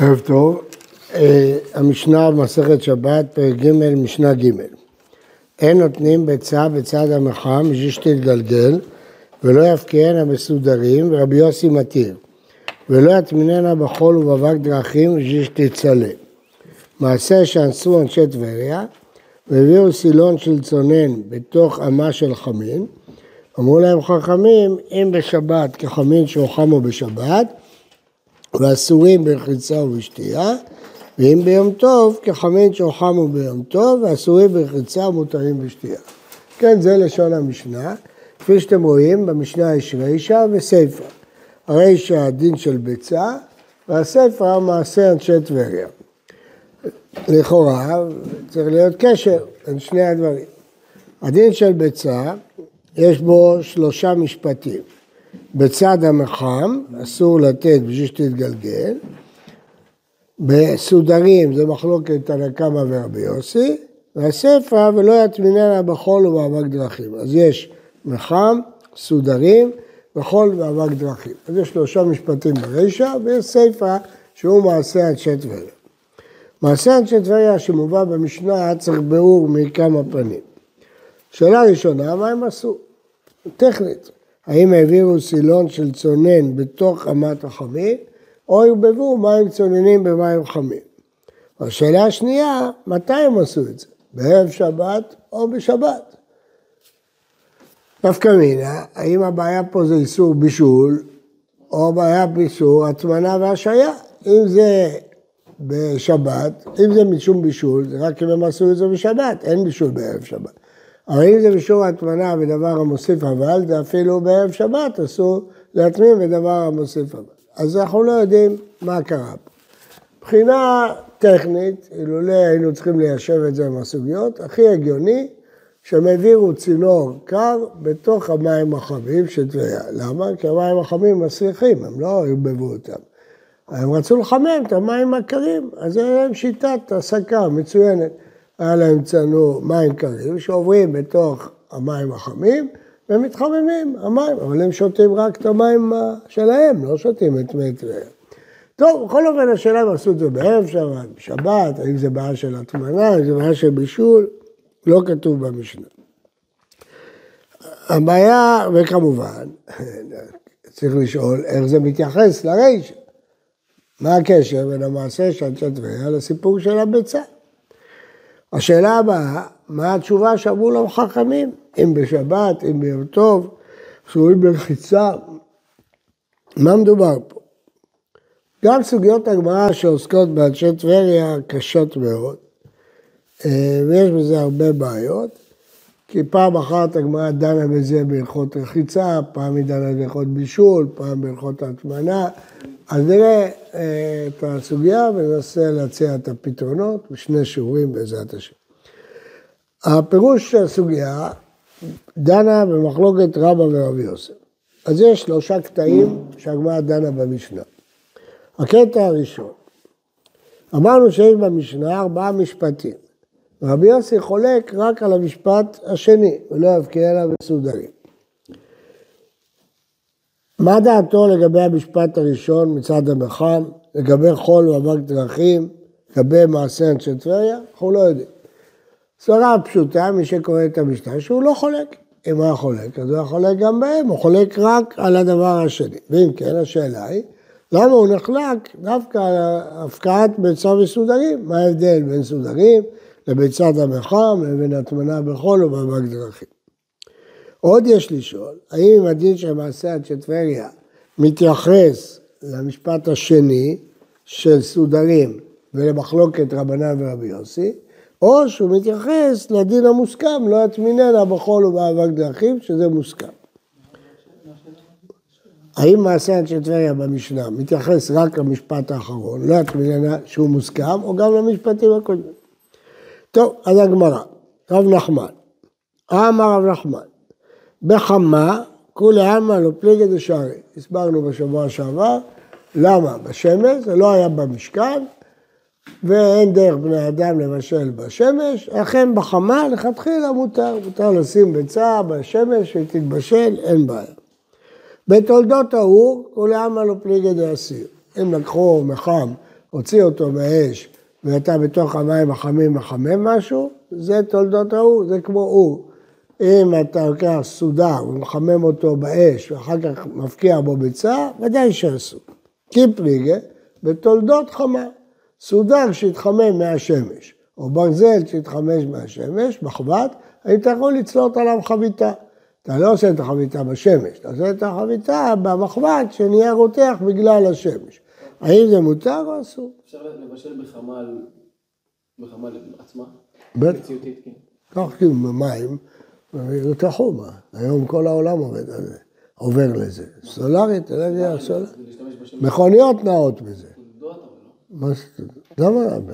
ערב טוב, אה, המשנה במסכת שבת, פרק ג', משנה ג'. אין נותנים ביצה בצד המחם בשביל שתתגלגל, ולא יפקיענה בסודרים, ורבי יוסי מתיר. ולא יטמיננה בחול ובאבק דרכים בשביל שתצלה. מעשה שאנסו אנשי טבריה, והביאו סילון של צונן בתוך אמה של חמין. אמרו להם חכמים, אם בשבת כחמין שהוחמו בשבת, ואסורים ברחיצה ובשתייה, ואם ביום טוב, כחמין שהוחמו ביום טוב, ואסורים ברחיצה ומותרים בשתייה. כן, זה לשון המשנה. כפי שאתם רואים, במשנה יש רישא וסיפא. הרישא דין של ביצה, והסיפא מעשה אנשי טבריה. לכאורה צריך להיות קשר בין שני הדברים. הדין של ביצה, יש בו שלושה משפטים. בצד המחם, אסור לתת בשביל שתתגלגל. בסודרים זה מחלוקת תנא קמא ורבי יוסי, והספר ולא יטמיננה בחול ובאבק דרכים. אז יש מחם, סודרים וחול ואבק דרכים. אז יש שלושה משפטים ברישא, ויש ספר שהוא מעשה אנשי טבריה. מעשה אנשי טבריה שמובא במשנה צריך ביאור מכמה פנים. שאלה ראשונה, מה הם עשו? טכנית. האם העבירו סילון של צונן בתוך אמת החמין, או ערבבו מים צוננים במים חמים. השאלה השנייה, מתי הם עשו את זה? בערב שבת או בשבת? דווקא מינה, האם הבעיה פה זה איסור בישול, או הבעיה באיסור הטמנה והשעיה? אם זה בשבת, אם זה משום בישול, זה רק אם הם עשו את זה בשבת, אין בישול בערב שבת. אבל אם זה בשור הטמנה ודבר המוסיף אבל, זה אפילו בערב שבת אסור להטמין בדבר המוסיף אבל. אז אנחנו לא יודעים מה קרה פה. מבחינה טכנית, אילולא היינו צריכים ליישב את זה עם הסוגיות, הכי הגיוני שהם העבירו צינור קר בתוך המים החמים של טבריה. למה? כי המים החמים מסריחים, הם לא ערבבו אותם. הם רצו לחמם את המים הקרים, אז להם שיטת הסקה מצוינת. היה להם צנור מים קרים שעוברים בתוך המים החמים ומתחממים המים, אבל הם שותים רק את המים שלהם, לא שותים את מי טבריה. טוב, בכל אופן השאלה אם עשו את זה בערב שבת, בשבת, האם זה בעיה של הטמנה, האם זה בעיה של בישול, לא כתוב במשנה. הבעיה, וכמובן, צריך לשאול איך זה מתייחס לרישא. מה הקשר בין המעשה של אנשי טבריה לסיפור של הביצה? השאלה הבאה, מה התשובה שאמרו לו חכמים? אם בשבת, אם ביום טוב, אסורים ברחיצה, מה מדובר פה? גם סוגיות הגמרא שעוסקות באנשי טבריה קשות מאוד, אה, ויש בזה הרבה בעיות, כי פעם אחת הגמרא דנה בזה בהלכות רחיצה, פעם היא דנה בהלכות בישול, פעם בהלכות הטמנה, אז נראה אה, את הסוגיה וננסה להציע את הפתרונות בשני שיעורים בעזרת השם. הפירוש של הסוגיה דנה במחלוקת רבא ורבי יוסף. אז יש שלושה קטעים שהגמרא דנה במשנה. הקטע הראשון, אמרנו שיש במשנה ארבעה משפטים. רבי יוסי חולק רק על המשפט השני, ולא יבקיע לה בסודרים. מה דעתו לגבי המשפט הראשון מצד המחם, לגבי חול ואבק דרכים, לגבי מעשה אנשי טבריה? אנחנו לא יודעים. סברה פשוטה, מי שקורא את המשנה, שהוא לא חולק. אם הוא היה חולק, אז הוא היה חולק גם בהם, הוא חולק רק על הדבר השני. ואם כן, השאלה היא, למה הוא נחלק דווקא על הפקעת ביצה וסודרים? מה ההבדל בין סודרים לביצת המחם לבין הטמנה בחול ובאבק דרכים? עוד יש לשאול, האם הדין של מעשה עד שטבריה מתייחס למשפט השני של סודרים ולמחלוקת רבנן ורבי יוסי, או שהוא מתייחס לדין המוסכם, לא יטמיננה בחול ובאבק דרכים, שזה מוסכם. האם מעשה אנשי טבריה במשנה מתייחס רק למשפט האחרון, לא יטמיננה שהוא מוסכם, או גם למשפטים הקודמים? טוב, אז הגמרא, רב נחמן. אמר רב נחמן, בחמה, כולי עלמא לא פליגי דשארי. הסברנו בשבוע שעבר, למה? בשמש, זה לא היה במשכן, ואין דרך בני אדם לבשל בשמש, לכן בחמה לכתחילה מותר, מותר לשים ביצה בשמש ותתבשל, אין בעיה. בתולדות ההוא, כולי עלמא לא פליגי דאסיר. אם לקחו מחם הוציא אותו מהאש ואתה בתוך המים החמים מחמם משהו, זה תולדות ההוא, זה כמו אור. אם אתה לוקח סודר ומחמם אותו באש ואחר כך מפקיע בו ביצה, ודאי שאסור. קיפליגה בתולדות חמה. סודר שהתחמם מהשמש, או ברזל שהתחמש מהשמש, מחבת, היית יכול לצלות עליו חביתה. אתה לא עושה את החביתה בשמש, אתה עושה את החביתה במחבת שנהיה רותח בגלל השמש. האם זה מותר או אסור? אפשר לבשל בחמ"ל, בחמ"ל עצמה? בטח. כן. קח כאילו מים, ויותחו מה. היום כל העולם עובד על זה, עובר לזה. סולארית, אנרגיה סולארית. מכוניות נעות בזה. מה זה תולדות?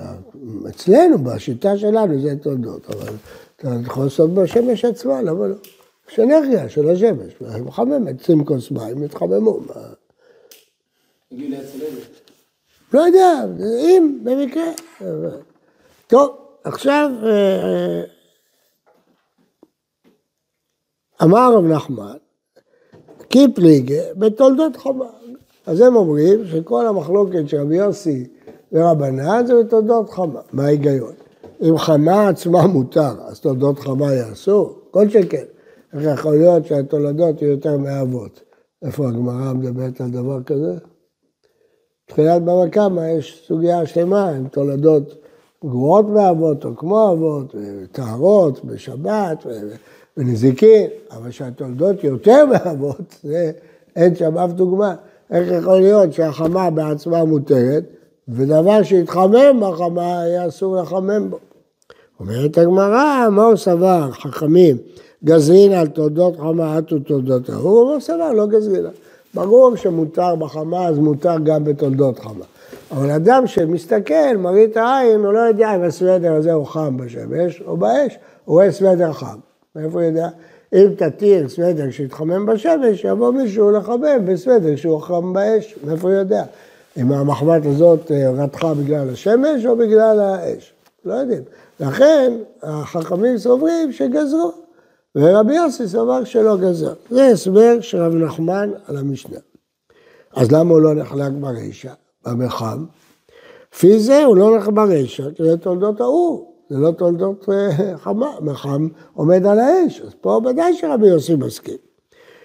אצלנו, בשיטה שלנו זה תולדות, אבל אתה יכול לעשות בשמש עצמה, למה לא? יש אנרגיה של השמש, מחממת, שים כוס מים, יתחממו. לא יודע, אם, במקרה. טוב, עכשיו, אה, אה, אמר רב נחמן, קיפליגה בתולדות חב"ד. אז הם אומרים שכל המחלוקת של רבי יוסי ורבנן זה בתולדות חמה. מה ההיגיון? אם חמה עצמה מותר, אז תולדות חמה יעשו? כל שכן. איך יכול להיות שהתולדות יהיו יותר מאבות? איפה הגמרא מדברת על דבר כזה? בתחילת בבא קמא יש סוגיה שלמה עם תולדות גרועות מאבות או כמו אבות, טהרות בשבת ונזיקין, אבל שהתולדות יותר מאבות, זה אין שם אף דוגמה. איך יכול להיות שהחמה בעצמה מותרת, ודבר שהתחמם בחמה היה אסור לחמם בו. אומרת הגמרא, אמור סבר, חכמים, גזרין על תולדות חמה עטו תולדות ההוא, אמור סבר, לא גזרין. ברור שמותר בחמה, אז מותר גם בתולדות חמה. אבל אדם שמסתכל, מראית העין, הוא לא יודע אם הסוודר הזה הוא חם בשמש או באש, הוא רואה סוודר חם. מאיפה הוא יודע? אם תתיר סוודר שיתחמם בשמש, יבוא מישהו לחמם בסוודר שהוא חם באש, מאיפה הוא יודע? אם המחבת הזאת אה, רתחה בגלל השמש או בגלל האש, לא יודעים. לכן החכמים סוברים שגזרו, ורבי יוסי סבר שלא גזר. זה הסבר של רב נחמן על המשנה. אז למה הוא לא נחלק ברישא, במרחב? לפי זה הוא לא נחלק ברישא, כי זה תולדות האור. זה לא תולדות אה, חמה, מחם עומד על האש, אז פה ודאי שרבי יוסי מסכים.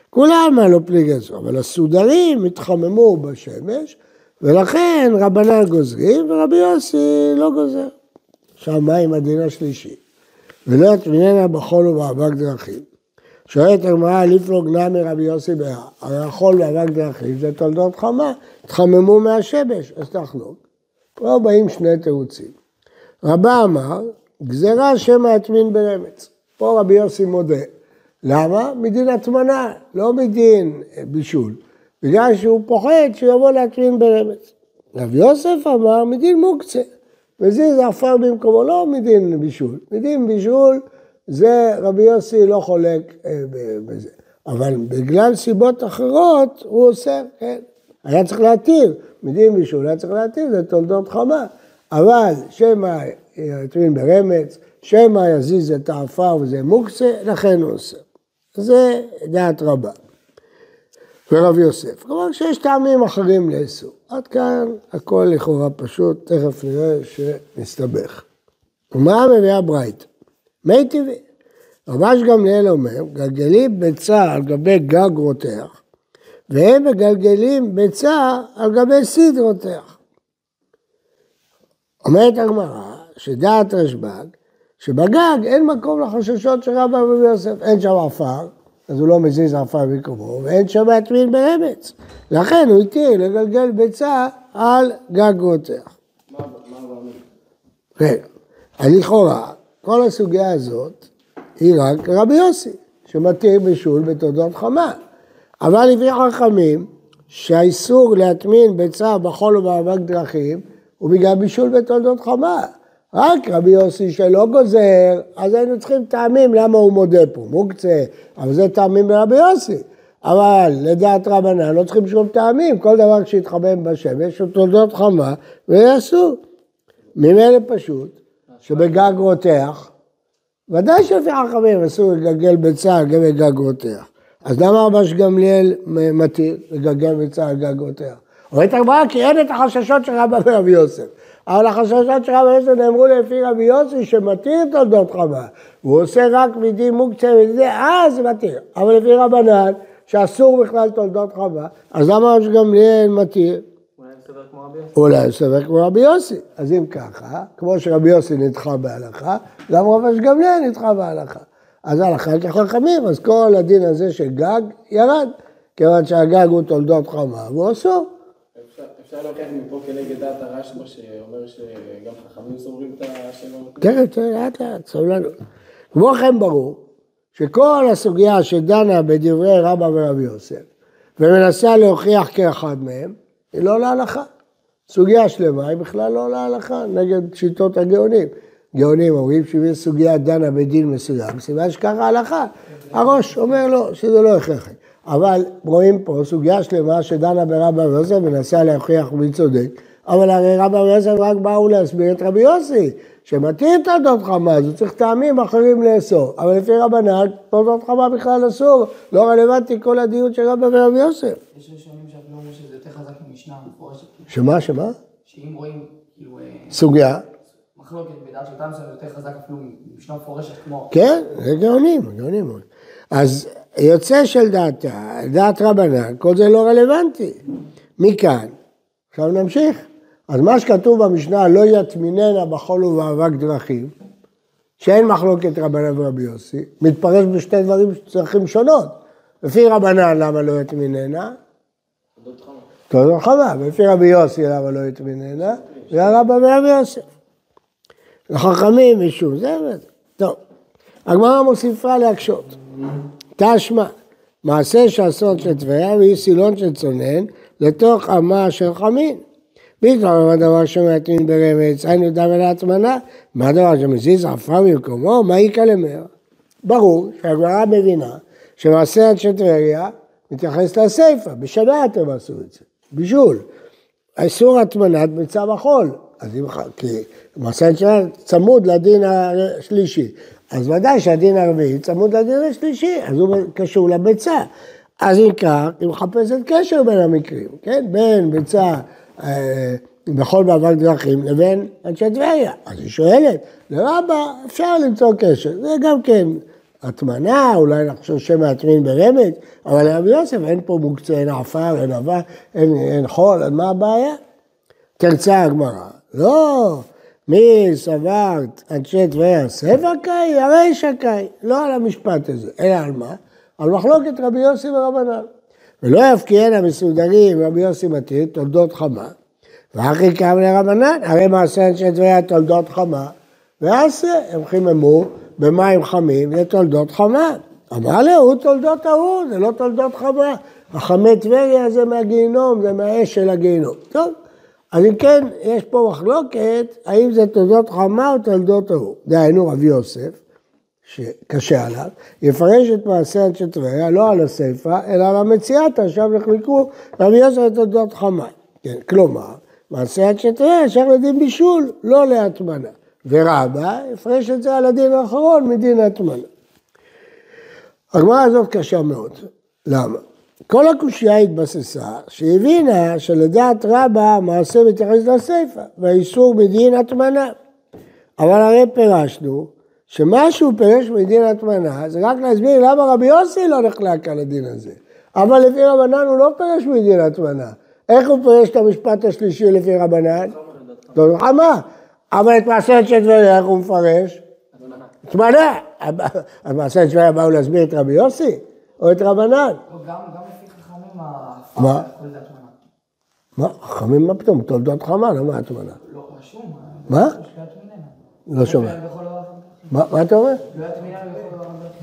כולם עלו פליג עשו, אבל הסודרים התחממו בשמש, ולכן רבנן גוזרים ורבי יוסי לא גוזר. עכשיו, מה עם הדין השלישי? ולא יטמיננה בחול ובאבק דרכים. שואלת הגמרא, לפלוג נמי רבי יוסי בהר, הרי החול ואבק דרכים זה תולדות חמה, התחממו מהשמש, אז תחלוק. פה באים שני תירוצים. רבה אמר, גזירה שמא יטמין ברמץ. פה רבי יוסי מודה. למה? מדין הטמנה, לא מדין בישול. בגלל שהוא פוחד שהוא יבוא להטמין ברמץ. רבי יוסף אמר מדין מוקצה. וזיז עפר במקומו, לא מדין בישול. מדין בישול זה רבי יוסי לא חולק אה, בזה. אבל בגלל סיבות אחרות הוא עושה, כן. היה צריך להתיר, מדין בישול היה צריך להתיר, זה תולדות חמה. אבל שמא יטמין ברמץ, שמא יזיז את העפר וזה מוקצה, לכן הוא עושה. זה דעת רבה. ורב יוסף. כלומר שיש טעמים אחרים לאסור. עד כאן הכל לכאורה פשוט, תכף נראה שנסתבך. ומה מביאה ברייתא? מי טבעי. רבש גמליאל אומר, גלגלים ביצה על גבי גג רותח, והם מגלגלים ביצה על גבי סיד רותח. אומרת הגמרא, שדעת רשב"ג, שבגג אין מקום לחששות של רבא רבי יוסף, אין שם עפר, אז הוא לא מזיז עפר במקומו, ואין שם להטמין ברמץ. לכן הוא התיר לגלגל ביצה על גג רותח. רגע, לכאורה, כל הסוגיה הזאת היא רק רבי יוסי, שמתיר בישול בתולדות חמה. אבל לפי חכמים, שהאיסור להטמין ביצה בחול ובאבק דרכים, הוא בגלל בישול בתולדות חמה. רק רבי יוסי שלא גוזר, אז היינו צריכים טעמים למה הוא מודה פה, מוקצה, אבל זה טעמים ברבי יוסי. אבל לדעת רבנן לא צריכים שום טעמים, כל דבר שיתחמם בשמש הוא תולדות חמה ויעשו. ממילא פשוט, שבגג רותח, ודאי שלפי חכמים אסור לגלגל ביצה על גבי גג רותח. אז למה רבש גמליאל מתיר לגלגל ביצה על גג רותח? אומרת הגמרא כי אין את החששות של ורבי יוסף. אבל החששות של רבי יוסף נאמרו לפי רבי יוסי שמתיר תולדות חמה. הוא עושה רק מדין מוקצה וזה, אז זה מתיר. אבל לפי רבנן, שאסור בכלל תולדות חמה, אז למה ראש גמליאל מתיר? אולי הוא סובר כמו רבי יוסי. אז אם ככה, כמו שרבי יוסי נדחה בהלכה, גם רב אש גמליאל נדחה בהלכה. אז הלכה ככל חמים, אז כל הדין הזה של גג ירד, כיוון שהגג הוא תולדות חמה, והוא אסור. אפשר לקחת מפה כנגד דעת הרשב"א שאומר שגם חכמים סוברים את השם כן, כן, לאט לאט, סבלנות. כמו כן ברור שכל הסוגיה שדנה בדברי רבא ורבי יוסף ומנסה להוכיח כאחד מהם, היא לא להלכה. סוגיה שלמה היא בכלל לא להלכה, נגד שיטות הגאונים. גאונים אומרים שאם יש סוגיה דנה בדין מסוים, סימן שככה ההלכה. הראש אומר לו שזה לא הכרחי. אבל רואים פה סוגיה שלמה שדנה ברבא ויוסף מנסה להוכיח מי צודק, אבל הרי רבא ויוסף רק באו להסביר את רבי יוסי, שמתיר תולדות חמה, אז הוא צריך טעמים אחרים לאסור, אבל לפי רבנן תולדות חמה בכלל אסור, לא רלוונטי כל הדיון של רבא ורבי יוסף. יש ראשונים שאפילו אומרים שזה יותר חזק ממשנה מפורשת. שמה, שמה? שאם רואים, כאילו, אה, סוגיה. מחלוקת בדעת של טעם זה יותר חזק אפילו ממשנה מפורשת כמו... כן, זה גאונים, גאונים. אז יוצא של דעתה, דעת רבנן, כל זה לא רלוונטי. מכאן, עכשיו נמשיך. אז מה שכתוב במשנה, לא יטמיננה בחול ובאבק דרכים, שאין מחלוקת רבנן ורבי יוסי, מתפרש בשתי דברים צרכים שונות. לפי רבנן למה לא יטמיננה? תולדות חמה. ולפי רבי יוסי למה לא יטמיננה? זה רבא ורבי יוסף. לחכמים משום זה וזה. טוב, הגמרא מוסיפה להקשות. תשמע, מעשה שאסון של טבריה והיא סילון של צונן לתוך אמה של חמין. פתאום הדבר שמעטמין ברמץ, היינו דם אל ההטמנה, מה הדבר שמזיז עפר ממקומו, מה איכא למר? ברור שהגמרא מבינה שמעשה אנשי טבריה מתייחס לסיפא, בשבת הם עשו את זה, בישול. איסור הטמנת ביצה בחול, אז אם, כי מעשה אנשי צמוד לדין השלישי, אז ודאי שהדין הרביעי צמוד לדין השלישי, אז הוא קשור לביצה. אז אם כך, היא מחפשת קשר בין המקרים, כן? בין ביצה אה, בכל מאבק דרכים לבין אנשי טבריה. אז היא שואלת, לרבה אפשר למצוא קשר, זה גם כן הטמנה, אולי לחשוב שמעטמין ברמז, אבל לרבי יוסף אין פה מוקצה, אין עפר, אין עבר, אין, אין חול, מה הבעיה? תרצה הגמרא, לא, מי סברת אנשי טבריה ספר קאי, הרי שקאי, לא על המשפט הזה, אלא על מה? על מחלוקת רבי יוסי ורבנן. ולא יפקיענה מסודרים רבי יוסי מתיר תולדות חמה, ואחרי קם לרבנן, הרי מעשה אנשי טבריה תולדות חמה, ועשה, הם חיממו במים חמים לתולדות חמה. אמר לו, הוא תולדות ההוא, זה לא תולדות חמה. החמי טבריה זה מהגיהינום, זה מהאש של הגיהינום. טוב, אז אם כן, יש פה מחלוקת, האם זה תולדות חמה או תולדות ההוא. דהיינו רבי יוסף, שקשה עליו, יפרש את מעשה אנשי טבריה, לא על הסיפא, אלא על המציאתא, שם נחלקו רבי יוסף לתולדות חמה. כן, כלומר, מעשה אנשי טבריה שייך לדין בישול, לא להטמנה. ורבא יפרש את זה על הדין האחרון מדין ההטמנה. הגמרא הזאת קשה מאוד. למה? כל הקושייה התבססה שהבינה שלדעת רבא המעשה מתייחס לסיפא והאיסור מדין הטמנה. אבל הרי פירשנו שמה שהוא פירש מדין הטמנה זה רק להסביר למה רבי יוסי לא נחלק על הדין הזה. אבל לפי רבנן הוא לא פירש מדין הטמנה. איך הוא פירש את המשפט השלישי לפי רבנן? לא חמה. אבל את מעשה של טבריה איך הוא מפרש? הטמנה. אז מעשה של טבריה באו להסביר את רבי יוסי או את רבנן? לא, גם לפי חכמים ה... מה? זה. מה? חכמים מה פתאום? תולדות חמה, למה הטמנה? לא רשום. מה? לא. לא שומע. בכל דבר. מה אתה אומר? לא.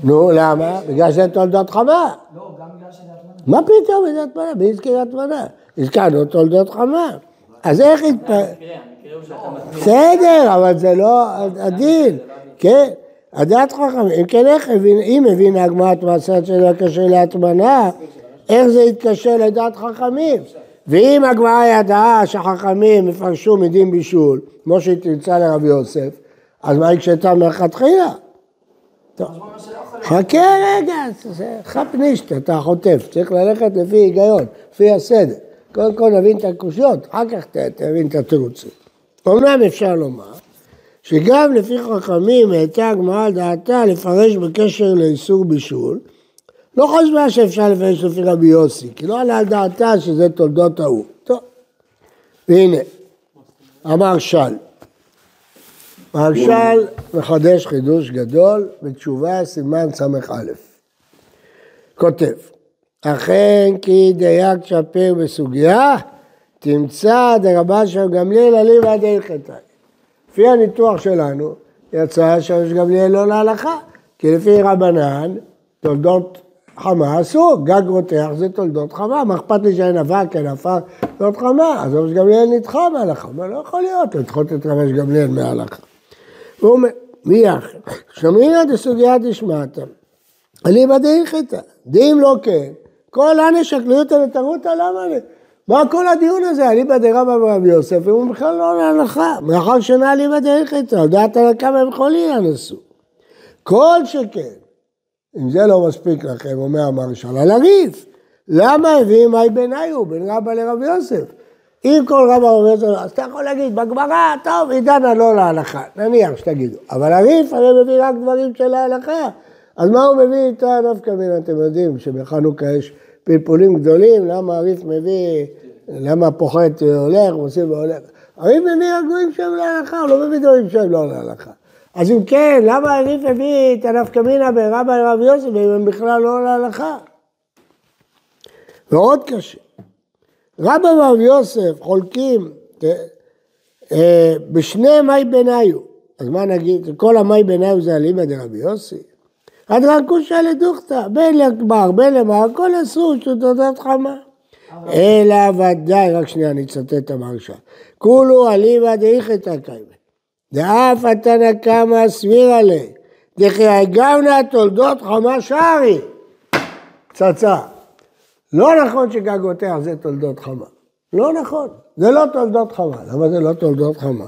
נו, למה? בגלל שזה תולדות חמה. לא, גם בגלל שזה הטמנה. מה פתאום איזה הטמנה? מי הזכיר הטמנה? הזכרנו תולדות חמה. אז איך התפ... בסדר, אבל זה לא הדין, כן? הדעת חכמים, אם כן איך הבין, אם הבינה הגמרא את מעשה שלא קשה להטמנה, איך זה יתקשר לדעת חכמים? ואם הגמרא ידעה שחכמים יפרשו מדין בישול, כמו שהיא תמצא לרבי יוסף, אז מה הקשתה מלכתחילה? טוב. חכה רגע, זה חפנישט, אתה חוטף, צריך ללכת לפי היגיון, לפי הסדר. קודם כל נבין את הקושיות, אחר כך תבין את התירוצים. אומנם אפשר לומר שגם לפי חכמים העלתה הגמרא דעתה לפרש בקשר לאיסור בישול, לא חשבה שאפשר לפרש לפי רבי יוסי, כי לא עלה על דעתה שזה תולדות ההוא. טוב, והנה, אמר של. מהרש"ל מחדש חידוש גדול בתשובה סימן ס"א. כותב, אכן כי דייק שפיר בסוגיה, תמצא דרבן שם גמליאל אליבא דהלכתי. לפי הניתוח שלנו, יצא שיש גמליאל לא להלכה, כי לפי רבנן, תולדות חמה אסור, גג רותח זה תולדות חמה, מה אכפת לי שאין אבק, אין עפר, תולדות חמה, אז רבש גמליאל נדחה מההלכה, מה לא יכול להיות לדחות את רבש גמליאל מההלכה. הוא אומר, מי יחד? שמרינא דסוגיה דשמעתא, אליבא דהלכתא, דאם לא כן, כל אנש שקליותא לתרותא, למה לי? מה כל הדיון הזה? אליבא דרבא ורבי יוסף, הוא בכלל לא להלכה, מאחר שנה אליבא דהלכתא, הודעת על כמה הם חולים ינסו. כל שכן, אם זה לא מספיק לכם, אומר המרשל, על הריף. למה הביאים מאי ביניו, בין רבא לרבי יוסף? אם כל רבא רבי יוסף, אז אתה יכול להגיד, בגמרא, טוב, היא דנה לא להלכה, נניח שתגידו. אבל הריף הרי מביא רק דברים של ההלכה. אז מה הוא מביא איתה נפקא מינה, אתם יודעים, שבחנוכה יש פלפולים גדולים, למה הריף מביא, למה פוחת הולך, מוסיף והולך. הריף מביא רגועים שהם להלכה, הוא לא מביא דברים שהם לא להלכה. אז אם כן, למה הריף הביא את הנפקא מינה ברבא לרבי יוסף, אם הם בכלל לא להלכה? ועוד קשה. רבא ורבי יוסף חולקים אה, בשני מי ביניו. אז מה נגיד? כל המי ביניו זה אליבא דרבי יוסי? הדרן כושה לדוכתא, בין לגמר, בין למר, כל אסור שתודות חמה. אלא ודאי, רק שנייה, אני אצטט את המרשה. כולו אליבא דאיכתא קיימא. דאף התנא קמא סבירא ליה. דכי הגמנה תולדות חמה שערי. פצצה. לא נכון שגגותיה זה תולדות חמה. לא נכון. זה לא תולדות חמה. למה זה לא תולדות חמה?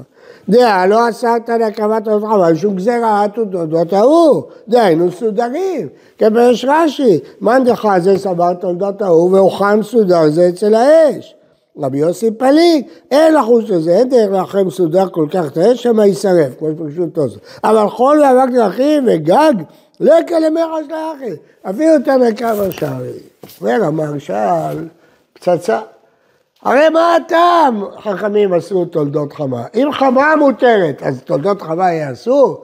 דעה, לא אסרת להקמת תולדות חמה, שום גזירה תולדות ההוא. דהיינו סודרים. כפרש רש"י, מאן דחה זה סבר תולדות ההוא והוכן סודר זה אצל האש. רבי יוסי פליג, אין לחוש לזה, אין דרך לאחר מסודר כל כך את האש, שמא יישרף, כמו שפגשו תוספות. אבל חול ואבק דרכים וגג, לא יקלמך של האחי, אפילו תנא קמא שערי. אומר המרשל, פצצה. הרי מה הטעם חכמים עשו תולדות חמה? אם חמה מותרת, אז תולדות חמה יעשו?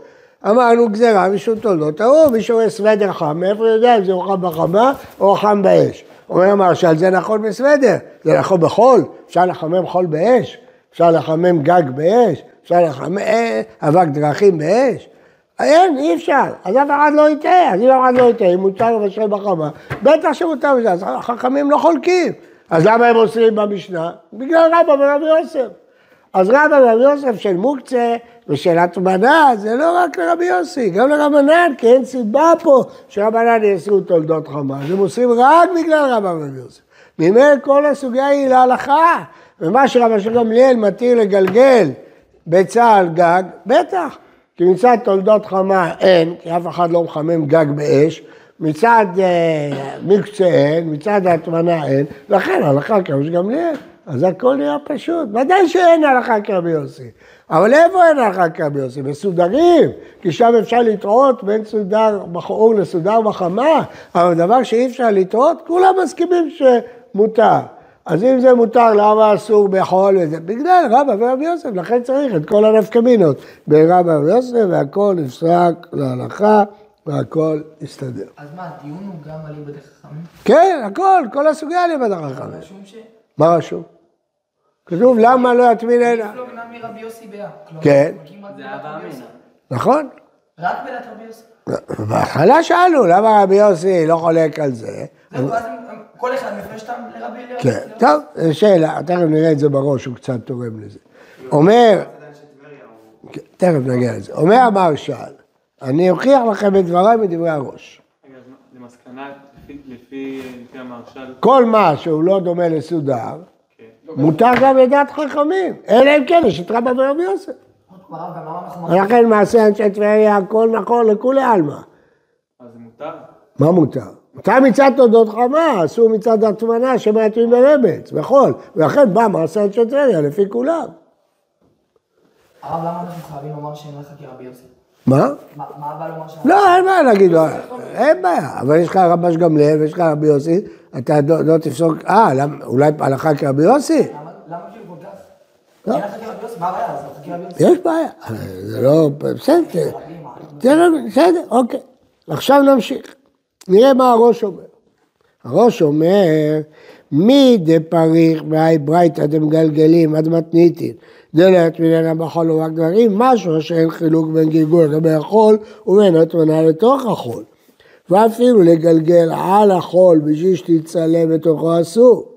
אמרנו גזירה משום תולדות ההוא, מי שרואה סוודר חם, מאיפה יודע אם זה חם בחמה או חם באש? אומר המרשל, זה נכון בסוודר, זה נכון בחול, אפשר לחמם חול באש, אפשר לחמם גג באש, אפשר לחמם אה, אבק דרכים באש. אין, אי אפשר, אז אף אחד לא יטעה, אז אם אף אחד לא יטעה, אם מותר לבשל בחמה, בטח שמותר בזה, אז החכמים לא חולקים. אז למה הם אוסרים במשנה? בגלל רבא ורבי יוסף. אז רבא ורבי יוסף של מוקצה ושל הטמנה, זה לא רק לרבי יוסי, גם לרבנן, כי אין סיבה פה שרבנן יאסרו תולדות חמה, הם אוסרים רק בגלל רבא ורבי יוסף. ממילא כל הסוגיה היא להלכה, ומה שרבא של גמליאל מתיר לגלגל ביצה על גג, בטח, כי מצד תולדות חמה אין, כי אף אחד לא מחמם גג באש, מצד אה, מקצה אין, מצד ההטמנה אין, לכן הלכה כרבי גמליאל. אז הכל נראה פשוט. ודאי שאין הלכה כרבי יוסי. אבל איפה אין הלכה כרבי יוסי? בסודרים, כי שם אפשר לטעות בין סודר בחור לסודר בחמה, אבל דבר שאי אפשר לטעות, כולם מסכימים שמותר. אז אם זה מותר, למה אסור בחול וזה? בגלל רבא ורבי יוסף, לכן צריך את כל הנפקמינות בין רבא ורבי יוסף, והכל נפסק להלכה. והכל יסתדר. אז מה, הדיון הוא גם על איבד החכמים? כן, הכל, כל הסוגיה החכמים. רשום ש... מה רשום? כתוב למה לא יטמין אלא. לא גנב מרבי יוסי ביה. כן. רבי יוסי. נכון? רק בדעת רבי יוסי. בהתחלה שאלנו למה רבי יוסי לא חולק על זה. כל אחד מפרש אותם לרבי לרבי. כן, טוב, זו שאלה, תכף נראה את זה בראש, הוא קצת תורם לזה. אומר, כן, תכף נגיע לזה. אומר המרשל, אני אוכיח לכם את דבריי מדברי הראש. רגע, אז מה- למסקנה, לפי- המרשל, כל מה שהוא לא דומה לסודר, כן. מותר גם לדעת חכמים, אלא אם כן יש את רבא ורבי יוסף. ולכן מעשה אנשי טבריה הכל נכון לכולי עלמא. אז זה מותר? מה מותר? אתה מצד תולדות חמה, אסור מצד הטמנה שמעטים ברבץ, בחול, ולכן בא מעשה אנשי טבריה לפי כולם. הרב, למה אנחנו חייבים לומר שאין לך כרבי יוסי? מה? מה מה הבא לומר ש... לא, אין בעיה להגיד לו, אין בעיה, אבל יש לך רבש גמליאל ויש לך רבי יוסי, אתה לא לא תפסוק, אה, אולי הלכה כרבי יוסי? למה למה כאילו? לא. הבעיה? יש בעיה, זה לא, בסדר, בסדר, אוקיי. עכשיו נמשיך. נראה מה הראש אומר. הראש אומר, מי דפריך מאי ברייתא דמגלגלים עד מתניתין, דלת מנהנה בחול ורק דברים, משהו שאין חילוק בין גלגול לגבי החול ובין התמונה לתוך החול. ואפילו לגלגל על החול בשביל שתצלם בתוכו אסור.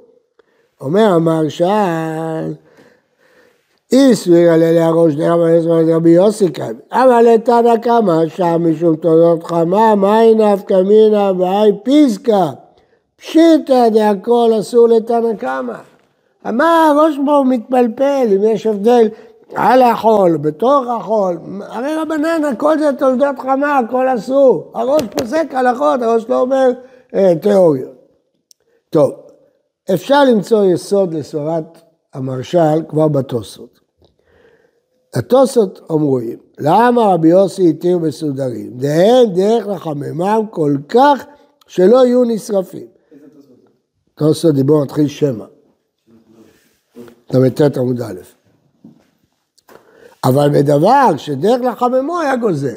אומר המהרש"ל, אי סבירה לילי הראש דרבי יוסף רבי יוסי כאן, אבל לתנא קמא שם משום תולדות חמה, מאי נפקא מינא באי פיסקא, פשיטא דהכל אסור לתנא קמא. מה הראש פה מתפלפל, אם יש הבדל על החול, בתוך החול, הרי רבנן הכל זה תולדות חמה, הכל אסור. הראש פוסק הלכות, הראש לא אומר אה, תיאוריות. טוב, אפשר למצוא יסוד לסברת המרשל כבר בתוספות. התוספות אומרים, למה רבי יוסי התיר מסודרים? דהן דרך לחממם כל כך שלא יהיו נשרפים. תוספות דיבור מתחיל שמא. ל"ט עמוד א'. אבל בדבר שדרך לחממו היה גוזר.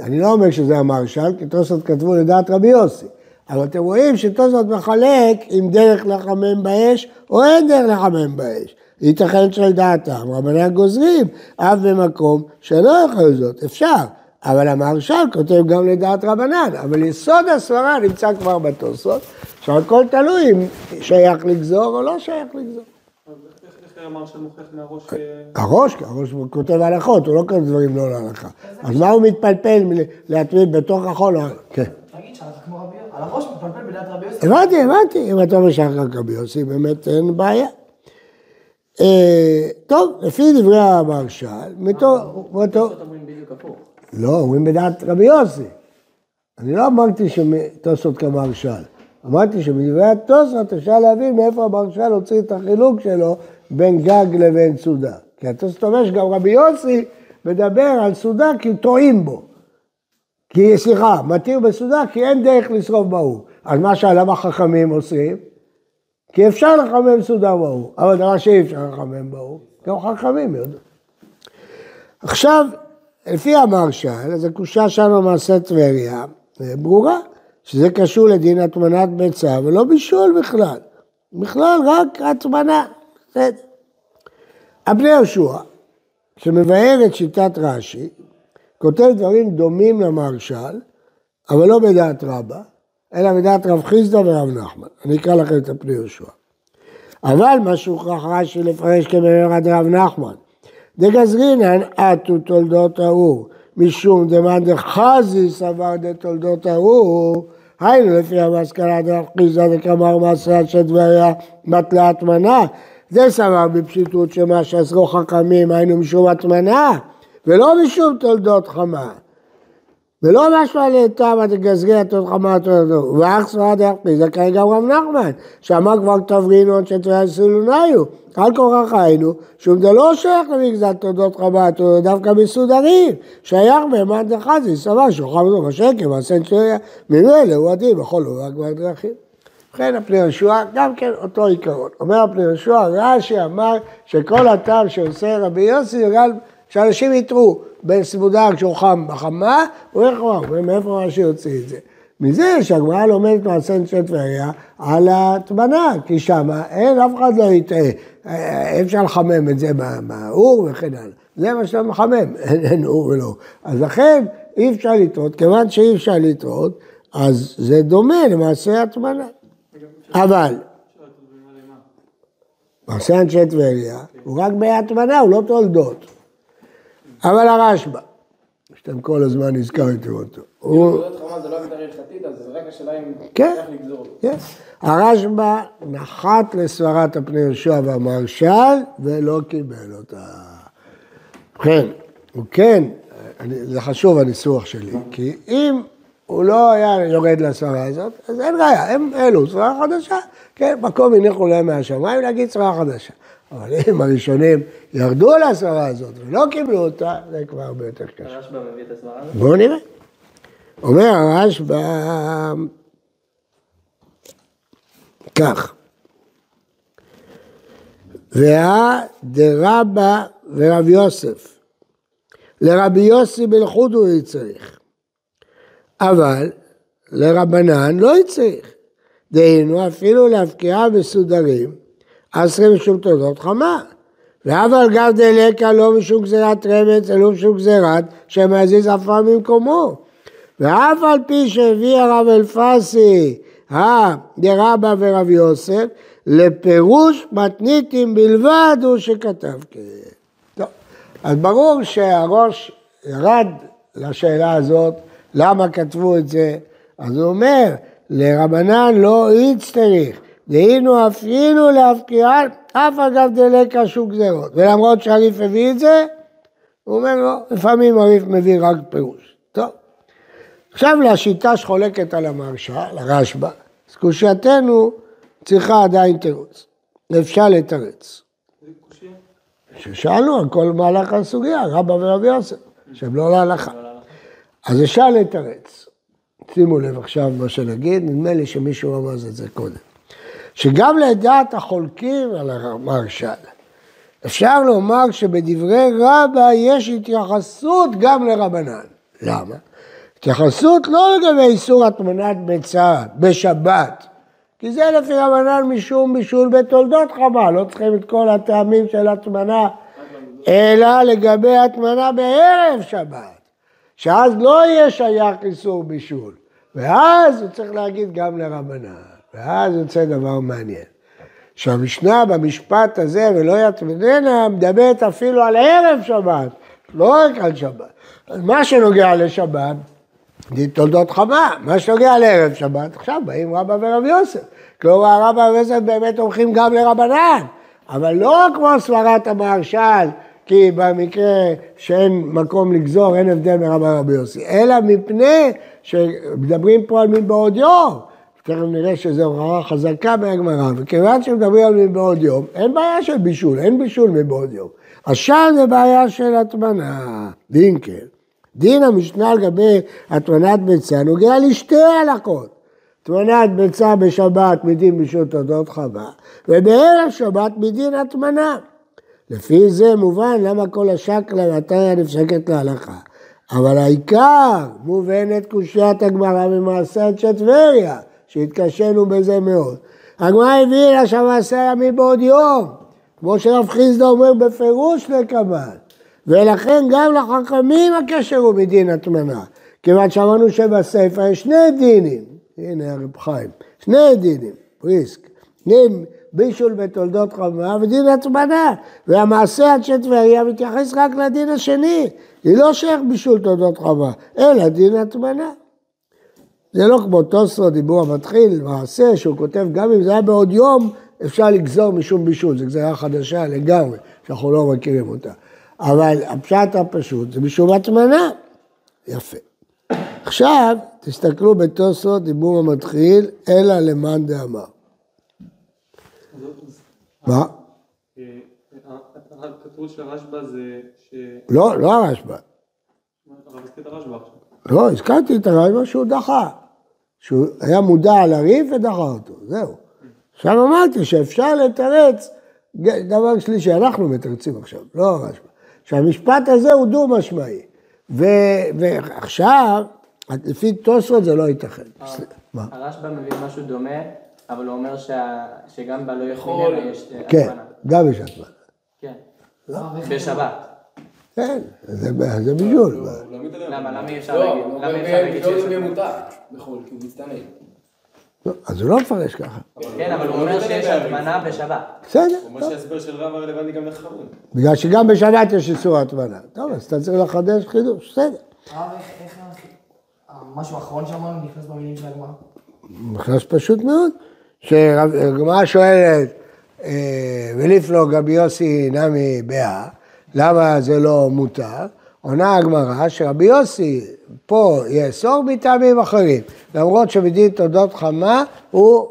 אני לא אומר שזה המרשל, כי תוספות כתבו לדעת רבי יוסי. אבל אתם רואים שתוספות מחלק אם דרך לחמם באש או אין דרך לחמם באש. ייתכן של דעתם, רבנן גוזרים, אף במקום שלא יכול זאת, אפשר. אבל המהרש"ל כותב גם לדעת רבנן, אבל יסוד הסברה נמצא כבר בתוספות, עכשיו הכל תלוי אם שייך לגזור או לא שייך לגזור. אז איך- איך המרשל מוכיח מהראש... אה, הראש, הראש כותב הלכות, הוא לא כותב דברים לא להלכה. אז מה הוא מתפלפל להתמיד בתוך החול? כן. תגיד שאתה כמו רבי יוסי. על הראש מתפלפל בדעת רבי יוסי. הבנתי, הבנתי, אם אתה אומר שחר רבי יוסי, באמת אין בעיה. אה, טוב, לפי דברי המרשל, מתוך... לא, אומרים בדעת רבי יוסי. אני לא אמרתי שתוספות כמרשל. אמרתי שבדברי התוספות אפשר להבין מאיפה המרשל הוציא את החילוק שלו בין גג לבין סעודה. כי התוספות אומר שגם רבי יוסי מדבר על סעודה כי טועים בו. כי, סליחה, מתיר בסעודה כי אין דרך לשרוף באור. אז מה שעליו החכמים עושים? כי אפשר לחמם סעודה באור, אבל דבר שאי אפשר לחמם באור, גם חכמים יודעים. עכשיו, לפי המרשל, אז הקושה שם במעשה טבריה, אה, ברורה, שזה קשור לדין הטמנת ביצה ולא בישול בכלל. בכלל רק הטמנה, בסדר. הבני יהושע, שמבאר את שיטת רש"י, כותב דברים דומים למרשל, אבל לא בדעת רבא, אלא בדעת רב חיסדא ורב נחמן. אני אקרא לכם את הפני יהושע. אבל מה שהוכרח רש"י לפרש כמאמר עד רב נחמן, דגזרינן עטו תולדות האור, משום דמאן דחזי סבר דתולדות האור, היינו לפי המסקנה דרב חיסדא דקמר מעשה אנשי טבריה בטלה הטמנה, זה סבר בפשיטות שמה שאסרו חכמים היינו משום הטמנה, ולא משום תולדות חמה. ולא משהו על טעם דגזרי התות חמה תולדות, ואח סברה דרך פיזה כרגע רב נחמן, שאמר כבר תברינות שטבריה סילוניו, על כורח היינו, שום זה לא שייך למגזר תולדות חמה תולדות, דווקא מסודרים, שייך בהמן דחזי, סבר שוכב לו בשקר, מעשה טבריה, ממילא הוא עדין בכל דבר כבר דרכים. ובכן הפני יהושע, גם כן אותו עיקרון. אומר הפני יהושע, רש"י אמר שכל הטעם שעושה רבי יוסי, זה שאנשים יתרו בסמודר כשהוא חם בחמה, הוא איך הוא אומר, מאיפה רש"י יוציא את זה? מזה שהגמרא לומדת מעשה אנשי טבריה על הטמנה, כי שמה אין, אף אחד לא יטעה, אה, אי אפשר לחמם את זה מהאור וכן הלאה. זה מה שאתה מחמם, אין, אין אור ולא. אז לכן אי אפשר לטעות, כיוון שאי אפשר לטעות, אז זה דומה למעשה הטמנה. אבל מעשה אנשי טבריה הוא רק בהטמנה, הוא לא תולדות. אבל הרשב"א, שאתם כל הזמן הזכרתם אותו, הוא... זה לא הגדרה הלכתית, אז רק השאלה אם כן. כן. הרשב"א נחת לסברת הפני יהושע והמרשל ולא קיבל אותה. ובכן, הוא כן, אני, זה חשוב הניסוח שלי, כי אם הוא לא היה יורד לסברה הזאת, אז אין ראיה, הם העלו סברה חדשה, כן, מקום הניחו להם מהשמיים להגיד סברה חדשה. אבל אם הראשונים ירדו לסברה הזאת ולא קיבלו אותה, זה כבר הרבה יותר קשה. הרשב"א מביא את הסברה הזאת? בואו נראה. אומר הרשב"א כך, והא דרבא ורב יוסף, לרבי יוסי בן חודו צריך, אבל לרבנן לא צריך, דהיינו אפילו להפקיעה בסודרים, עשרים משום תולדות חמה. ואבל גב דלקה לא משום גזירת רמץ, אלא משום גזירת שמזיז עפר ממקומו. ואף על פי שהביא הרב אלפסי, דרבא ורב יוסף, לפירוש מתניתים בלבד הוא שכתב. טוב, אז ברור שהראש ירד לשאלה הזאת, למה כתבו את זה? אז הוא אומר, לרבנן לא איץ צריך, דהיינו אפילו להפקיעה, אף אגב דלקה שום גזירות. ולמרות שהריף הביא את זה, הוא אומר לו, לפעמים הריף מביא רק פירוש. טוב. עכשיו לשיטה שחולקת על המרשה, לרשב"א, אז קושייתנו צריכה עדיין תירוץ. אפשר לתרץ. ששאלנו על כל מהלך הסוגיה, רבא ורבי יוסף, שהם לא להלכה. אז אפשר לתרץ. שימו לב עכשיו מה שנגיד, נדמה לי שמישהו רמז את זה קודם. שגם לדעת החולקים על המרשל, אפשר לומר שבדברי רבא יש התייחסות גם לרבנן. למה? התייחסות לא לגבי איסור הטמנת ביצה בשבת, כי זה לפי רבנן משום בישול בתולדות חמה, לא צריכים את כל הטעמים של הטמנה, אלא לגבי הטמנה בערב שבת, שאז לא יהיה שייך איסור בישול, ואז הוא צריך להגיד גם לרבנן, ואז יוצא דבר מעניין. שהמשנה במשפט הזה, ולא יטמננה, מדברת אפילו על ערב שבת, לא רק על שבת. מה שנוגע לשבת, זה תולדות חמה, מה שנוגע לערב שבת, עכשיו באים רבא ורב יוסף. כלומר, רבא ורב יוסף באמת הולכים גם לרבנן, אבל לא כמו סברת המהרש"ל, כי במקרה שאין מקום לגזור, אין הבדל מרבא ורב יוסי, אלא מפני שמדברים פה על מבעוד יום. תכף נראה שזו הוראה חזקה מהגמרא, וכיוון שמדברים על מבעוד יום, אין בעיה של בישול, אין בישול מבעוד יום. עכשיו זה בעיה של הטמנה, דין כן. דין המשנה לגבי הטמנת ביצה נוגע לשתי הלכות. הטמנת ביצה בשבת מדין בישול תודות חווה, ובערב שבת מדין הטמנה. לפי זה מובן למה כל השקלא מתי נפסקת להלכה. אבל העיקר מובנת קושיית הגמרא במעשה אנשי טבריה, שהתקשינו בזה מאוד. הגמרא הביאה שהמעשה היה מבעוד יום, כמו שרב חיסדא אומר בפירוש לקבל. ולכן גם לחכמים הקשר הוא מדין הטמנה. כיוון שאמרנו שבספר יש שני דינים, הנה הרב חיים, שני דינים, פריסק, דין בישול בתולדות חמה ודין הטמנה, והמעשה עד שטבריה מתייחס רק לדין השני, היא לא שייך בישול תולדות חמה, אלא דין הטמנה. זה לא כמו תוספות, דיבור המתחיל, מעשה, שהוא כותב, גם אם זה היה בעוד יום, אפשר לגזור משום בישול, זו גזירה חדשה לגמרי, שאנחנו לא מכירים אותה. אבל הפשט הפשוט זה משום הטמנה. יפה. עכשיו, תסתכלו בתוספות, דיבור המתחיל, אלא למאן דאמר. מה? התירוץ של הרשב"א זה ש... לא, לא הרשב"א. הרב הזכיר את הרשב"א עכשיו. לא, הזכרתי את הרשב"א שהוא דחה. שהוא היה מודע לריב ודחה אותו, זהו. עכשיו אמרתי שאפשר לתרץ דבר שלישי, אנחנו מתרצים עכשיו, לא הרשב"א. שהמשפט הזה הוא דו משמעי. ו, ועכשיו, לפי תוספות זה לא ייתכן. מה? הרשב"א מביא משהו דומה, אבל הוא אומר שה- שגם בלא יכול. יש אה, כן. גם יש הטמנה. כן. אה, בשבת. כן, זה זה בישול. למה? למה אי אפשר לא, להגיד? למה אי אפשר להגיד לא שיש הטמנה? מותר בחו"ל, כי הוא מצטנן. לא, אז הוא לא מפרש ככה. כן, אבל הוא אומר שיש הטמנה בשבת. בסדר, הוא אומר. שההסבר של רב רלוונטי גם לחרון. בגלל שגם בשבת יש איסור הטמנה. טוב, אז אתה צריך לחדש חידוש, בסדר. הרב, איך, המשהו האחרון שאמרנו נכנס במילים של הגמרא? מכנס פשוט מאוד, שהגמרא שואלת, אה, וליפלוג רבי יוסי נמי באה, למה זה לא מותר? עונה הגמרא שרבי יוסי פה יאסור מטעמים אחרים, למרות שבדין תולדות חמה הוא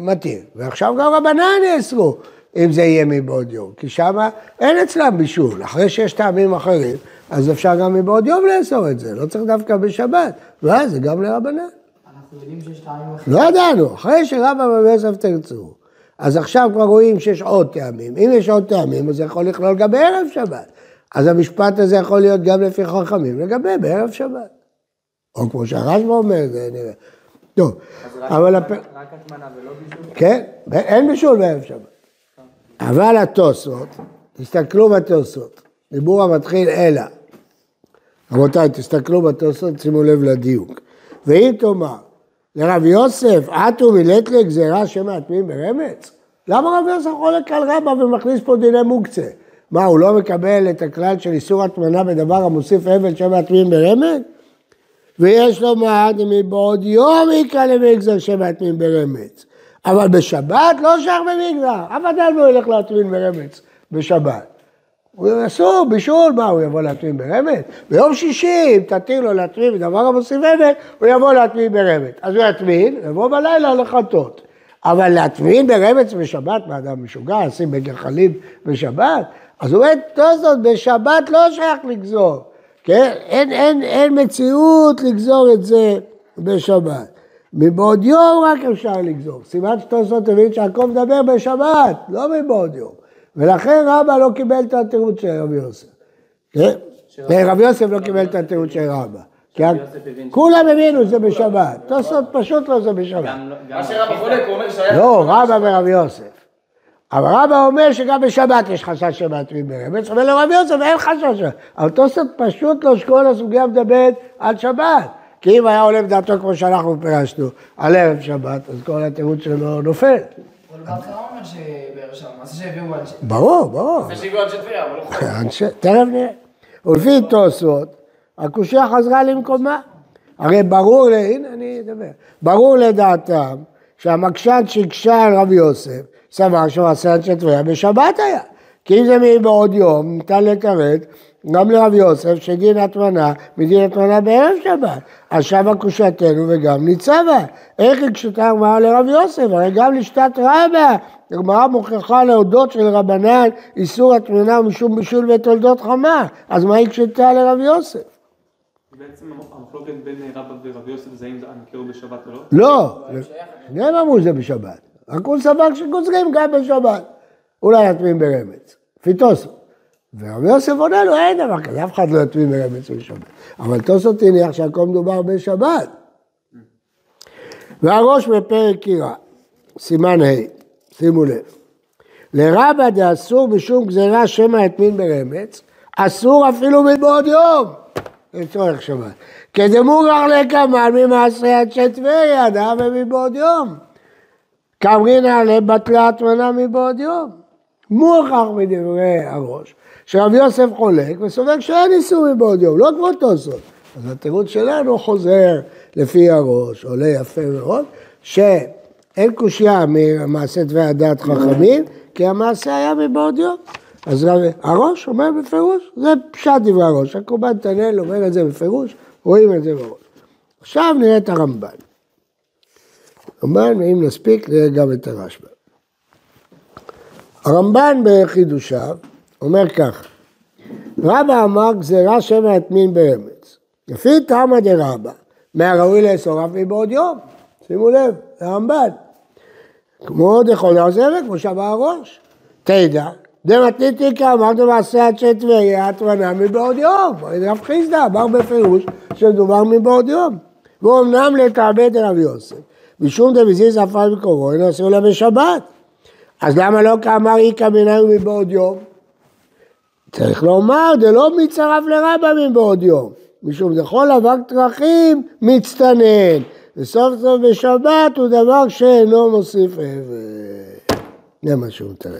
מתיר. ועכשיו גם רבנן יאסרו, אם זה יהיה מבעוד יום, כי שם אין אצלם בישול. אחרי שיש טעמים אחרים, אז אפשר גם מבעוד יום לאסור את זה, לא צריך דווקא בשבת, ואז זה גם לרבנן. אנחנו יודעים שיש טעמים אחרים. לא ידענו, אחרי שרבא ורבי יוסף תרצו. אז עכשיו כבר רואים שיש עוד טעמים. אם יש עוד טעמים, אז זה יכול לכלול גם בערב שבת. אז המשפט הזה יכול להיות גם לפי חכמים לגבי בערב שבת. או כמו שהרשב"א אומר, זה נראה. טוב, אבל... הפ... רק הטמנה ולא בישול? כן, אין בישול בערב שבת. אבל התוספות, תסתכלו בתוספות, דיבור המתחיל אלא. רבותיי, תסתכלו בתוספות, שימו לב לדיוק. ואם תאמר, לרב יוסף, עטו מילאת לגזירה שמעטמים ברמץ? למה רב יוסף חולק על רבא ומכניס פה דיני מוקצה? מה, הוא לא מקבל את הכלל של איסור הטמנה בדבר המוסיף אבל שמעטמים ברמץ? ויש לומר, מבעוד יום יקרא למגזר שמעטמים ברמץ. אבל בשבת לא שייך במגזר, אף אדם לא ילך להטמין ברמץ בשבת. הוא אסור, בישול, מה, הוא יבוא להטמין ברמץ? ביום שישי, אם תתיר לו להטמין בדבר המוסיף אבל, הוא יבוא להטמין ברמץ. אז הוא יטמין, יבוא בלילה לחטות. אבל להטמין ברמץ בשבת, מה אדם משוגע, לשים בגחלים בשבת? אז הוא אומר, תוספות, בשבת לא שייך לגזור. כן? אין, אין, אין מציאות לגזור את זה בשבת. מבעוד יום רק אפשר לגזור. סימן שתוספות הבין שהכל מדבר בשבת, לא מבעוד יום. ולכן רבא לא קיבל את התירוץ של רבי יוסף. כן? רבי יוסף לא קיבל את התירוץ של רבא. כולם הבינו שזה בשבת. תוספות פשוט לא זה בשבת. מה שרבא חולק, הוא אומר שהיה... לא, רבא ורבי יוסף. אבל רבא אומר שגם בשבת יש חשש שמעטרים ברמץ, אבל לרבי יוסף אין חשש. אבל תוספות פשוט לא שכל הסוגיה מדברת על שבת. כי אם היה עולה בדעתו כמו שאנחנו פירשנו, על ערב שבת, אז כל התירוץ שלו נופל. אבל בהתחלה הוא אומר שבאר שבע, מה זה שהביאו אנשי... ברור, ברור. זה שהגיעו אנשי טבריה, אבל לא. אנשי- תכף נראה. ולפי תוספות, הקושייה חזרה למקומה. הרי ברור, הנה אני אדבר, ברור לדעתם שהמקשן שהקשה על רבי יוסף, סבר שהוא עשה אנשי טבריה בשבת היה. כי אם זה מבעוד יום, ניתן לכרת גם לרבי יוסף שדין הטמנה מדין הטמנה בערב שבת. אז שבה קושייתנו וגם ניצבה. איך הקשתה הגמרא לרבי יוסף? הרי גם לשתת רבה. הגמרא מוכיחה להודות של רבנן איסור הטמנה משום בישול ותולדות חמה. אז מה הקשתה לרבי יוסף? בעצם המחלוקת בין רבא ורבי יוסף זה האם זה הוא בשבת או לא? לא, שניהם אמרו שזה בשבת. רק הוא סבר שגוזרים גם בשבת. אולי יטמין ברמץ, לפי תוספות. ורבי יוסף עונה לו, אין דבר כזה, אף אחד לא יטמין ברמץ בשבת. אבל תוספות הניח שהכל מדובר בשבת. והראש בפרק קירה, סימן ה', שימו לב. לרבא דאסור בשום גזירה שמא יטמין ברמץ, אסור אפילו מבעוד יום. לצורך שבת. כדמוגרח לקמן ממעשרי אנשי טבריה, דאה ומבעוד יום. כאמרינא לבטלה הטמנה מבעוד יום. מוכח מדברי הראש, שרבי יוסף חולק וסובר שאין איסור מבעוד יום, לא כמו תוספות. אז התירוץ שלנו חוזר לפי הראש, עולה יפה מאוד, שאין קושייה ממעשה טבריה דעת חכמים, כי המעשה היה מבעוד יום. אז הראש אומר בפירוש, זה פשט דברי הראש, הקורבן תנאל אומר את זה בפירוש, רואים את זה בראש. עכשיו נראה את הרמב"ן. רמב"ן, אם נספיק, נראה גם את הרשב"א. הרמב"ן בחידושיו אומר כך, רבא אמר גזירה שמא יטמין ברמץ. לפי תמא דרבא, מהראוי לאסור אף מבעוד יום. שימו לב, הרמב"ן. כמו דכל הזרק, כמו שאמר הראש. תדע, דמתניתי כאמרת מעשה אנשי טבריה, הטמנה מבעוד יום. רב חיסדא אמר בפירוש שמדובר מבעוד יום. ואומנם לתעבד רבי יוסף, משום דמזיז עפר מקורו, אינו אסור לה בשבת. אז למה לא כאמר איכא מנהל מבעוד יום? צריך לומר, דלא מצטרף לרבא מבעוד יום, משום דכל אבק דרכים מצטנן, וסוף סוף בשבת הוא דבר שאינו מוסיף אבל. זה מה שהוא מתאר.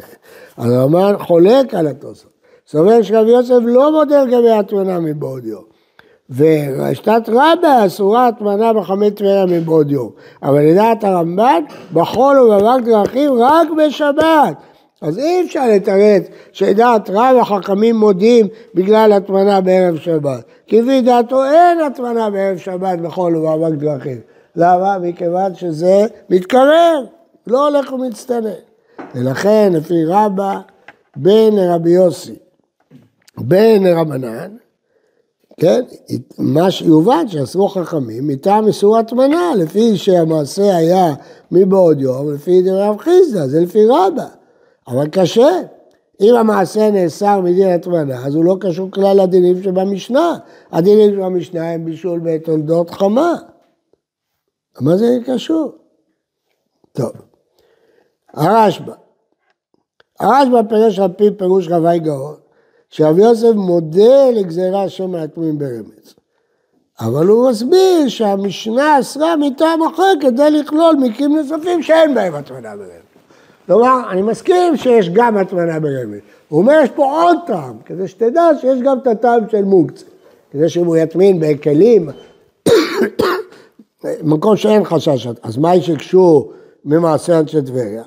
אז הרמב"ן חולק על התוספות. סובר שרבי יוסף לא מודה לגבי הטמנה מבעוד יום. ורשתת רבה אסורה הטמנה בחמי טבריה מבעוד יום. אבל לדעת הרמב"ן, בחול ובאבק דרכים רק בשבת. אז אי אפשר לתרץ שדעת רב החכמים מודים בגלל הטמנה בערב שבת. כי לפי דעתו אין הטמנה בערב שבת בכל ובאבק דרכים. למה? מכיוון שזה מתקרר, לא הולך ומצטנן. ולכן לפי רבא בן רבי יוסי, בן רבנן, כן, מה שיובן שאסרו חכמים מטעם איסור הטמנה, לפי שהמעשה היה מבעוד יום, לפי דברי חיסדא, זה לפי רבא. אבל קשה. אם המעשה נאסר מדין הטמנה, אז הוא לא קשור כלל לדינים שבמשנה. הדינים שבמשנה הם בישול בתולדות חמה. מה זה קשור? טוב. הרשב"א. הרשב"א פירש על פי פירוש רבי גאון, שרבי יוסף מודה לגזירה היתומים ברמז. אבל הוא מסביר שהמשנה אסרה מטעם אחר כדי לכלול מקרים נוספים שאין בהם הטמנה ברמז. כלומר, אני מסכים שיש גם הטמנה ברמז. הוא אומר, יש פה עוד טעם, כדי שתדע שיש גם את הטעם של מוקצה. כדי שאם הוא יטמין בכלים, מקום שאין חשש, אז מה יש שקשור ממעשה אנשי טבריה?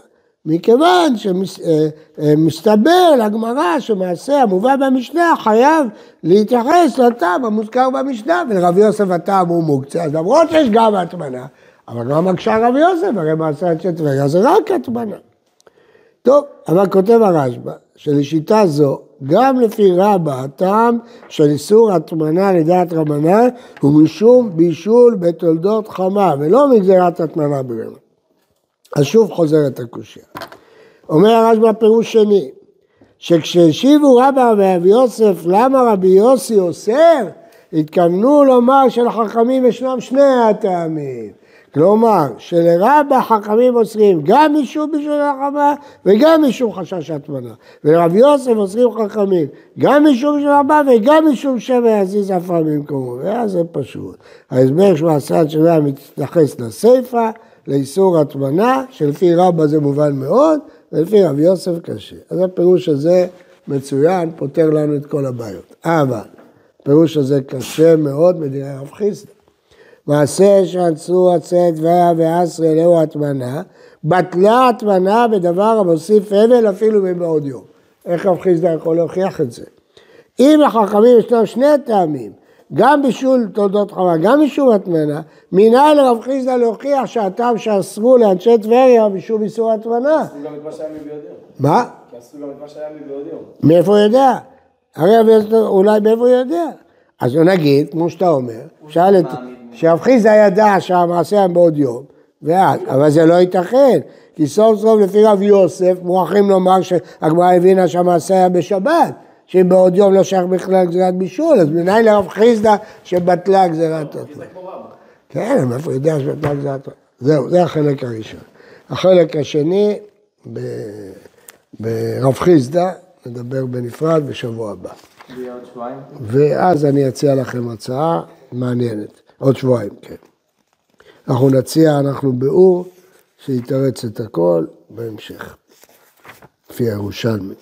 מכיוון שמסתבר לגמרא שמעשה המובא במשנה חייב להתייחס לטעם המוזכר במשנה, ולרבי יוסף הטעם הוא מוקצה, אז למרות שיש גם הטמנה, אבל מה מקשה רבי יוסף? הרי מעשה אנשי טבריה זה רק הטמנה. טוב, אבל כותב הרשב"א, שלשיטה זו, גם לפי רבא, הטעם של איסור הטמנה לדעת רבנה הוא משום בישול בתולדות חמה, ולא מגזירת הטמנה ברמה. אז שוב חוזרת הקושייה. אומר הרשב"א פירוש שני, שכשהשיבו רבא ואבי יוסף למה רבי יוסי אוסר, התכוונו לומר שלחכמים ישנם שני הטעמים. כלומר, שלרבה חכמים אוסרים גם משום בישול החמה וגם משום חשש הטמנה. ולרב יוסף אוסרים חכמים גם משום בישול החמה וגם משום שבר יזיז עפר במקומו. ואז זה פשוט. ההסבר שהוא עשה את שלה מתייחס לסיפא, לאיסור הטמנה, שלפי רבא זה מובן מאוד, ולפי רב יוסף קשה. אז הפירוש הזה מצוין, פותר לנו את כל הבעיות. אבל, הפירוש הזה קשה מאוד מדיני רב חיסדא. מעשה שאנסו עצי דביה ועשרה אלוהו הטמנה, בטלה הטמנה בדבר המוסיף אבל אפילו מבעוד יום. איך רב חיסדא יכול להוכיח את זה? אם לחכמים ישנם שני טעמים, גם בישול תולדות חמה, גם בישול הטמנה, מנין לרב חיסדא להוכיח שהטעם שאסרו לאנשי טבריה בישול איסור הטמנה. עשו גם את מה שהיה מבעוד יום. מה? כי עשו גם את מה שהיה מבעוד יום. מאיפה הוא יודע? הרי אולי מאיפה הוא יודע? אז נגיד, כמו שאתה אומר, שאל את... חיסדא ידע שהמעשה היה בעוד יום, ואז, אבל זה לא ייתכן, כי סוף סוף לפי רב יוסף מוכרחים לומר שהגמרא הבינה שהמעשה היה בשבת, שאם בעוד יום לא שייך בכלל גזירת בישול, אז מנין לרב חיסדא שבטלה גזירת התורה. כן, הוא יודע שבטלה גזירת התורה. זהו, זה החלק הראשון. החלק השני, ברב חיסדא, נדבר בנפרד בשבוע הבא. ואז אני אציע לכם הצעה מעניינת. עוד שבועיים, כן. אנחנו נציע, אנחנו באור, שיתרץ את הכל בהמשך, לפי הירושלמי.